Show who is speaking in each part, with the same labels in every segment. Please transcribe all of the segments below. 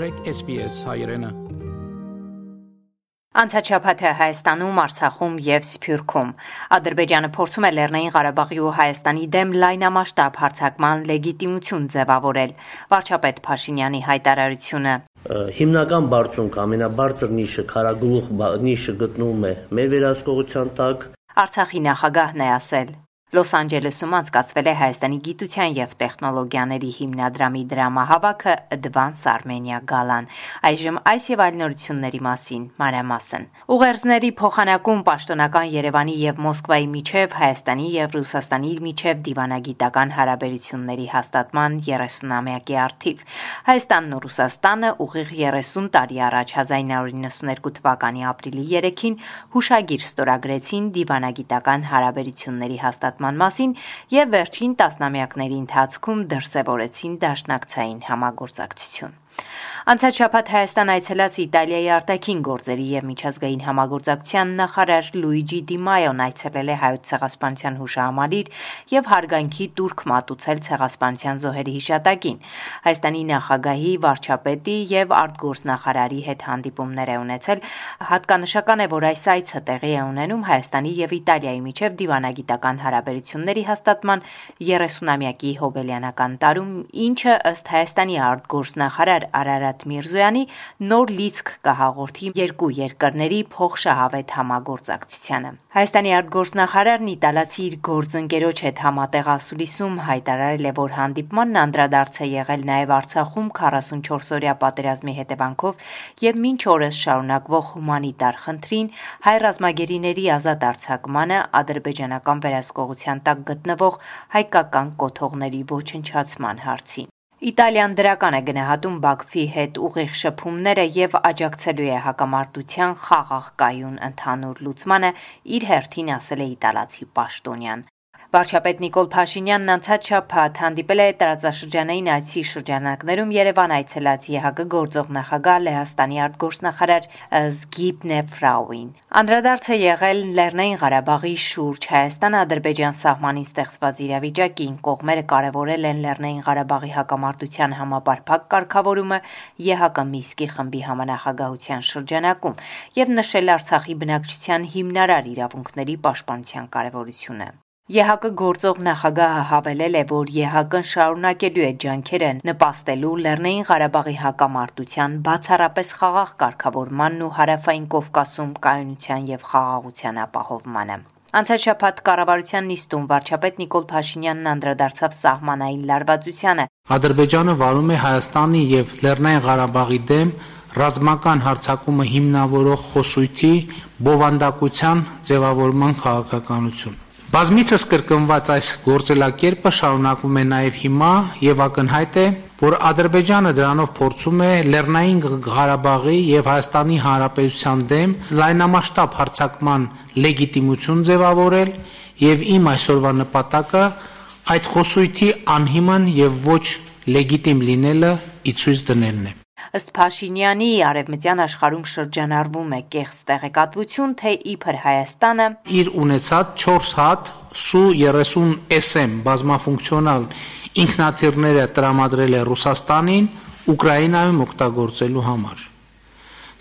Speaker 1: մաղթեք SPS հայրենը։
Speaker 2: Անցաչափաթը Հայաստանում, Արցախում եւ Սփյուռքում Ադրբեջանը փորձում է Լեռնային Ղարաբաղի ու Հայաստանի դեմ լայնամասշտաբ հարձակման լեգիտիմություն ձևավորել։ Վարչապետ Փաշինյանի հայտարարությունը
Speaker 3: Հիմնական բարձունք ամենաբարձր նիշը քարագլուխ նիշը գտնվում է մեր վերահսկողության տակ։
Speaker 2: Արցախի նախագահն է ասել. Լոս Անջելեսում անցկացվել է Հայաստանի գիտության եւ տեխնոլոգիաների հիմնադրամի դրամահավաքը Advance Armenia Galan։ Այժմ այս եւ այլ նորությունների մասին մանրամասն։ Ուղերձների փոխանակում պաշտոնական Երևանի եւ Մոսկվայի միջև Հայաստանի եւ Ռուսաստանի միջև դիվանագիտական հարաբերությունների հաստատման 30-ամյակի արդիվ։ Հայաստանն ու Ռուսաստանը ուղիղ 30 տարի առաջ 1992 թվականի ապրիլի 3-ին հուշագիր ստորագրեցին դիվանագիտական հարաբերությունների հաստատման հաստատման մասին եւ վերջին տասնամյակների ընթացքում դրսեւորեցին դաշնակցային համագործակցություն։ Անցած շաբաթ Հայաստան այցելած Իտալիայի արտաքին գործերի եւ միջազգային համագործակցության նախարար Լուիջի Դի Մայոն այցելել է հայոց ցեղասպանության հուշահամալիր եւ հարգանքի տուրք մատուցել ցեղասպանության զոհերի հիշատակին։ Հայաստանի նախագահի, վարչապետի եւ արտգործնախարարի հետ հանդիպումներ է ունեցել։ Հատկանշական է, որ այս այցը տեղի է ունենում Հայաստանի եւ Իտալիայի միջև դիվանագիտական հարաբերությունների հաստատման 30-ամյակի հոբելյանական տարում, ինչը ըստ Հայաստանի արտգործնախարար Արարատ Միրզոյանի նոր լիցք կհաղորդի երկու երկրների փոխշահավետ համագործակցությանը։ Հայաստանի արտգործնախարարն իտալացի իր գործընկերոջ հետ համատեղ ասուլիսում հայտարարել է, որ հանդիպմանն անդրադարձ է եղել նաև Արցախում 44-օրյա պատերազմի հետևանքով եւ մինչ օրս շարունակվող հումանիտար խնդրին, հայ ռազմագերիների ազատ արձակմանը, ադրբեջանական վերահսկողության տակ գտնվող հայկական կոթողների ոչնչացման հարցին։ Իտալիան դրական է գնահատում Բաքվի հետ ուղիղ շփումները եւ աջակցելու է հակամարտության խաղաղ կայուն ընդհանուր լուծմանը, իր հերթին ասել է իտալացի պաշտոնյան։ Վարչապետ Նիկոլ Փաշինյանն անցած շաբաթ հանդիպել է տարածաշրջանային այցի շրջանակներում Երևան այցելած ԵՀԿ գործող նախագահ Լեհաստանի արտգործնախարար Զգիբնե Ֆրաուին։ Անդրադարձ է եղել Լեռնային Ղարաբաղի շուրջ Հայաստան-Ադրբեջան սահմանին ստեղծված իրավիճակին։ Կողմերը կարևորել են Լեռնային Ղարաբաղի հակամարտության համապարփակ կարգավորումը ԵՀԿ Միսկի խմբի համանախագահության շրջանակում եւ նշել Արցախի բնակչության հիմնարար իրավունքների պաշտպանության կարևորությունը։ ԵՀԿ գործող նախագահը հավելել է, որ ԵՀԿ-ն շարունակելու է ջանքերը նպաստելու Լեռնային Ղարաբաղի հակամարտության բացառապես խաղաղ կարգավորմանն ու հարավային Կովկասում կայունության եւ խաղաղության ապահովմանը։ Անցած շաբաթ կառավարության նիստում վարչապետ Նիկոլ Փաշինյանն անդրադարձավ սահմանային լարվածությանը։
Speaker 4: Ադրբեջանը վարում է Հայաստանի եւ Լեռնային Ղարաբաղի դեմ ռազմական հարցակումը հիմնավորող խոսույթի բովանդակության ձևավորման քաղաքականություն։ Բազմիցս կրկնված այս գործելակերպը շարունակվում է նաև հիմա եւ ակնհայտ է, որ Ադրբեջանը դրանով փորձում է Լեռնային Ղարաբաղի եւ Հայաստանի Հանրապետության դեմ լայնամասշտաբ հարձակման լեգիտիմություն ձևավորել եւ իմ այսօրվա նպատակը այդ խոսույթի անհիմն եւ ոչ լեգիտիմ լինելը ի ցույց դնելն է։
Speaker 2: Ըստ Փաշինյանի արևմտյան աշխարհում շրջանառվում է կեղծ տեղեկատվություն, թե իբր Հայաստանը
Speaker 4: իր ունեցած 4 հատ Su-30 SM բազմաֆունկցիոնալ ինքնաթիռները տրամադրել է Ռուսաստանին Ուկրաինայում օգտագործելու համար։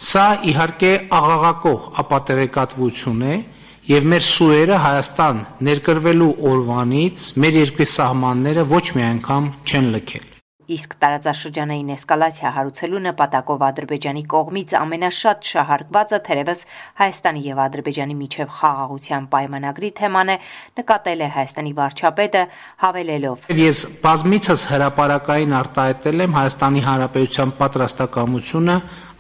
Speaker 4: Սա իհարկե աղաղակող ապատերեկատվություն է, եւ մեր սուերը Հայաստան ներկրվելու օրվանից մեր երկրի սահմանները ոչ մի անգամ չեն լքել
Speaker 2: իսկ տարածաշրջանային էսկալացիա հարուցելու նպատակով Ադրբեջանի կողմից ամենաշատ շահարկվածը թերևս Հայաստանի եւ Ադրբեջանի միջև խաղաղության պայմանագրի թեման է, նկատել է Հայաստանի վարչապետը, հավելելով.
Speaker 4: Ես բազմիցս հրաապարակային արտահայտել եմ Հայաստանի Հանրապետության պատրաստակամությունը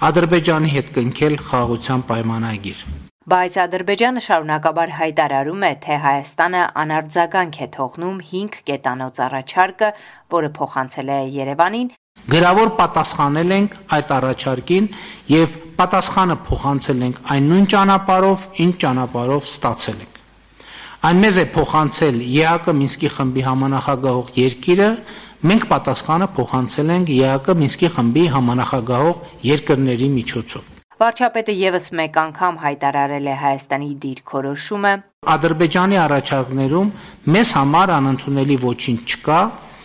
Speaker 4: Ադրբեջանի հետ կնքել խաղաղության պայմանագիր։
Speaker 2: Բայց Ադրբեջանը շարունակաբար հայտարարում է, թե Հայաստանը անարձագանք է թողնում 5 կետանոց առաջարկը, որը փոխանցել է Երևանին,
Speaker 4: Գրավոր պատասխանել ենք այդ առաջարկին եւ պատասխանը փոխանցել ենք այն նույն ճանապարով, ինչ ճանապարով ստացել ենք։ Այն մեզ է փոխանցել ԵԱԿ Մինսկի խմբի համանախագահող երկիրը, մենք պատասխանը փոխանցել ենք ԵԱԿ Մինսկի խմբի համանախագահող երկրների միջոցով։
Speaker 2: Վարչապետը եւս մեկ անգամ հայտարարել է Հայաստանի դիրքորոշումը.
Speaker 4: Ադրբեջանի առաջարկներում մեզ համար անընդունելի ոչինչ չկա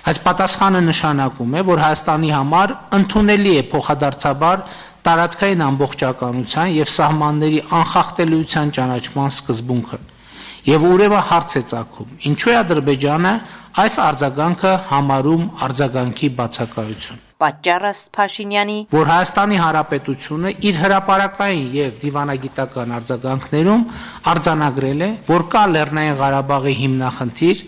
Speaker 4: Այս պատասխանը նշանակում է, որ Հայաստանի համար ընդունելի է փոխադարձաբար տարածքային ամբողջականության եւ սահմանների անխախտելիության ճանաչման սկզբունքը։ Եվ ուրեմն հարց է ցակում. ինչու է Ադրբեջանը այս արձագանքը համարում արձագանքի բացակայություն։
Speaker 2: Պատճառը Փաշինյանի,
Speaker 4: որ Հայաստանի Հանրապետությունը իր հրաապարական եւ դիվանագիտական արձագանքներում արձանագրել է, որ կա Լեռնային Ղարաբաղի հիմնախնդիր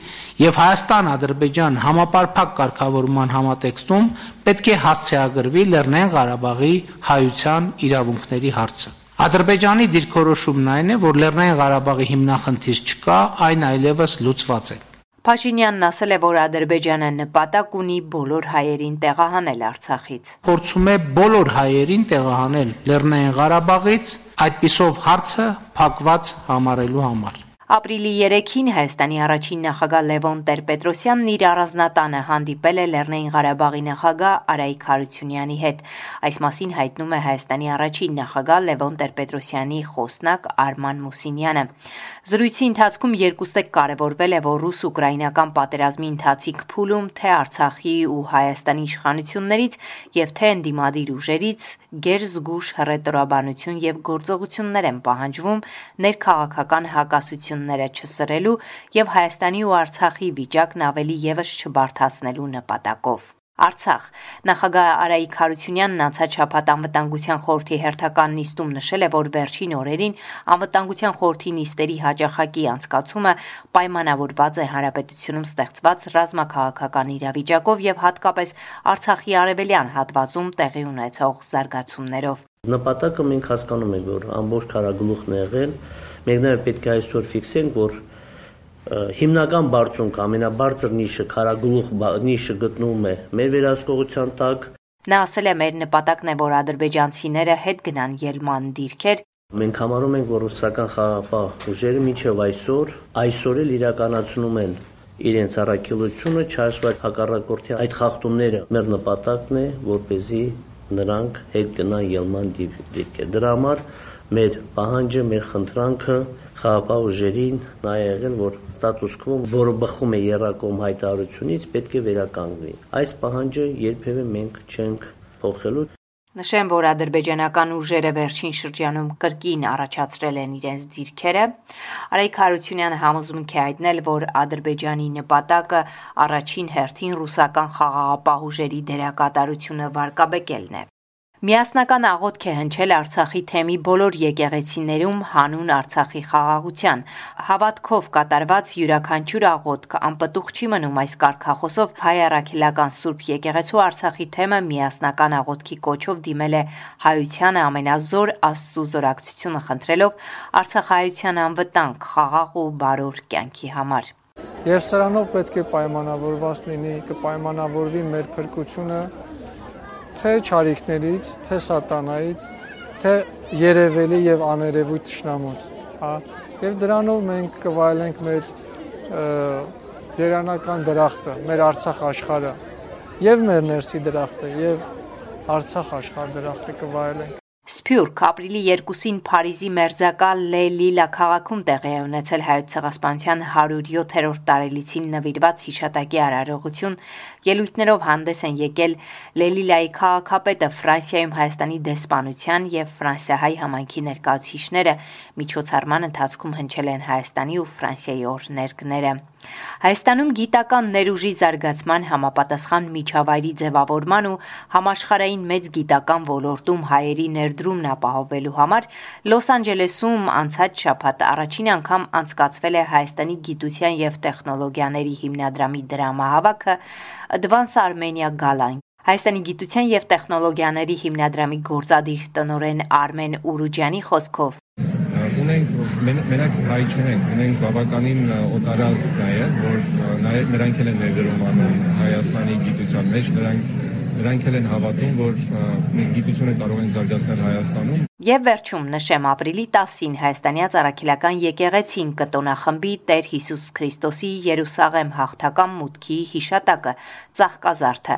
Speaker 4: եւ Հայաստան-Ադրբեջան համապարփակ կարգավորման համատեքստում պետք է հասցեագրվի Լեռնային Ղարաբաղի հայության իրավունքների հարցը։ Ադրբեջանի դիրքորոշումն այն է, որ Լեռնային Ղարաբաղի հիմնախնդիր չկա, այն այլևս լուծված է։
Speaker 2: Փաշինյանն ասել է, որ Ադրբեջանը նպատակ ունի բոլոր հայերին տեղահանել Արցախից։
Speaker 4: Փորձում է բոլոր հայերին տեղահանել Լեռնային Ղարաբաղից, այդպիսով հարցը փակված համարելու համար։
Speaker 2: Ապրիլի 3-ին Հայաստանի առաջին նախագահ Լևոն Տեր-Պետրոսյանն իր առանձնատանը հանդիպել է Լեռնային Ղարաբաղի նախագահ Արայիկ Հարությունյանի հետ։ Այս մասին հայտնում է Հայաստանի առաջին նախագահ Լևոն Տեր-Պետրոսյանի խոսնակ Արման Մուսինյանը։ Զրույցի ընթացքում երկուստեք կարևորվել է, որ ռուս-ուկրաինական պատերազմի ընթացիկ փուլում թե Արցախի ու Հայաստանի իշխանություններից եւ թե ընդդիմադիր ուժերից գերզգուշ հռետորաբանություն եւ գործողություններ են պահանջվում ներքաղաքական հակասություն ընկերությունները չսրելու եւ Հայաստանի ու Արցախի վիճակն ավելի եւս չբարթացնելու նպատակով։ Արցախ. Նախագահ Արայիկ Հարությունյանն անցած շաբաթ անվտանգության խորհրդի հերթական նիստում նշել է, որ վերջին օրերին անվտանգության խորհրդի նիստերի հաջախակի անցկացումը պայմանավորված է հանրապետությունում ստեղծված ռազմաքաղաքական իրավիճակով եւ հատկապես Արցախի արևելյան հատվածում տեղի ունեցող զարգացումներով։
Speaker 3: Նպատակը մենք հասկանում ենք, որ ամբողջ քարագլուխն է եղել Մենք նաև պետք է այսօր ֆիքսենք, որ հիմնական բարձունք ամենաբարձր նիշը քարագլուխ նիշը գտնվում է մեր վերահսկողության տակ
Speaker 2: Նա ասել է մեր նպատակն է որ ադրբեջանցիները հետ գնան ելման դիրքեր
Speaker 3: Մենք համարում ենք, որ ռուսական խաղաղապահ ուժերը մինչև այսօր այսօր էլ իրականացնում են իրենց առաքելությունը չհաշված հակառակորդի այդ խախտումները մեր նպատակն է, որ เป զի նրանք հետ գնան ելման դիրքեր։ Դրա համար մեր պահանջը, մեր խնդրանքը խաղապահ ուժերին նա եղել, որ ստատուս քվո, որը բխում է Երակոմ հայտարարությունից, պետք է վերականգնվի։ Այս պահանջը երբևէ մենք չենք փոխելու։
Speaker 2: Նշեմ, որ ադրբեջանական ուժերը վերջին շրջանում կրկին առաջացրել են իրենց դիրքերը։ Արայք Հարությունյանը համոզմունք է հայտնել, որ Ադրբեջանի նպատակը առաջին հերթին ռուսական խաղաղապահ ուժերի դերակատարությունը վարկաբեկելն է։ Միասնական աղոթք է հնչել Արցախի թեմի բոլոր եկեղեցիներում հանուն Արցախի խաղաղության։ Հավատքով կատարված յուրաքանչյուր աղոթք անպտուղ չի մնում այս կարգախոսով հայ առաքելական Սուրբ եկեղեցու Արցախի թեմը միասնական աղոթքի կոչով դիմել է հայությանը ամենազոր Աստծո զորակցությունը խնդրելով Արցախայության անվտանգ, խաղաղ ու բարոր կյանքի համար։
Speaker 1: Եվ սրանով պետք է պայմանավորված լինի, կպայմանավորվի մեր փրկությունը թե ճարիքներից, թե սատանայից, թե երևելի եւ աներևույթ ճշնամուց, հա։ Եվ դրանով մենք կվայելենք մեր երանական դրախտը, մեր Արցախ աշխարհը եւ մեր ներսի դրախտը եւ Արցախ աշխարհ դրախտը կվայելենք
Speaker 2: Սփյուռք ապրիլի 2-ին Փարիզի մերձակա Լե Լիլա քաղաքում տեղի է ունեցել հայոց ցեղասպանության 107-րդ տարելիցին նվիրված հիշատակի արարողություն։ Ելույթներով հանդես են եկել Լե Լիլայի քաղաքապետը Ֆրանսիայում Հայաստանի դեսպանության եւ Ֆրանսիահայ համայնքի ներկայացուցիչները միջոցառման ընթացքում հնչել են Հայաստանի ու Ֆրանսիայի օրհներգները։ Հայաստանում գիտական ներուժի զարգացման համապատասխան միջավայրի ձևավորման ու համաշխարհային մեծ գիտական ոլորտում հայերի ներդրումն ապահովելու համար Լոս Անջելեսում անցած շաբաթ առաջին անգամ անցկացվել է Հայաստանի գիտության եւ տեխնոլոգիաների հիմնադրամի դրամահավաքը Advance Armenia Gala Հայաստանի գիտության եւ տեխնոլոգիաների հիմնադրամի գործադիր տնօրեն Արմեն Ուրուջյանի խոսքով
Speaker 5: ունենք մենակ հայ չունենք, ունենք բավականին օտարազգ նաև, որ նաև նրանք էլ են ներդրում անում Հայաստանի գիտության մեջ, նրանք նրանք էլ են հավատում, որ մենք գիտությունը կարող ենք զարգացնել Հայաստանում։
Speaker 2: Եվ վերջում նշեմ ապրիլի 10-ին Հայաստանյա Ծառաքիլական եկեղեցին կտոնախմբի Տեր Հիսուս Քրիստոսի Երուսաղեմ հաղթական մուտքի հիշատակը Ծաղկազարդը։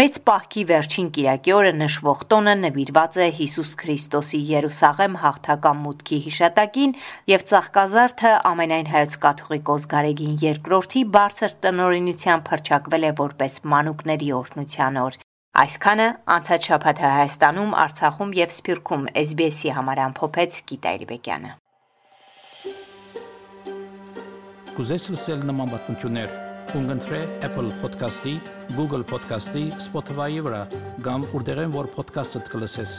Speaker 2: Մեծ պահքի վերջին Կիրակի օրը նշվող տոնը նվիրված է Հիսուս Քրիստոսի Երուսաղեմ հաղթական մուտքի հիշատակին եւ Ծաղկազարդը ամենայն հայոց կաթողիկոս Գարեգին II-ի բարձր տնօրինությամբ հրճակվել է որպես մանուկների օրհնության օր։ Այսքանը անցած շաբաթը Հայաստանում, Արցախում եւ Սփյուռքում SBS-ի համար ամփոփեց Գիտա Իրբեկյանը։
Speaker 6: Կուզես լսել նման բանություններ, կընտրե Apple Podcast-ի, Google Podcast-ի, Spotify-ի վրա, կամ որտեղեն որ podcast-ը դուք լսես։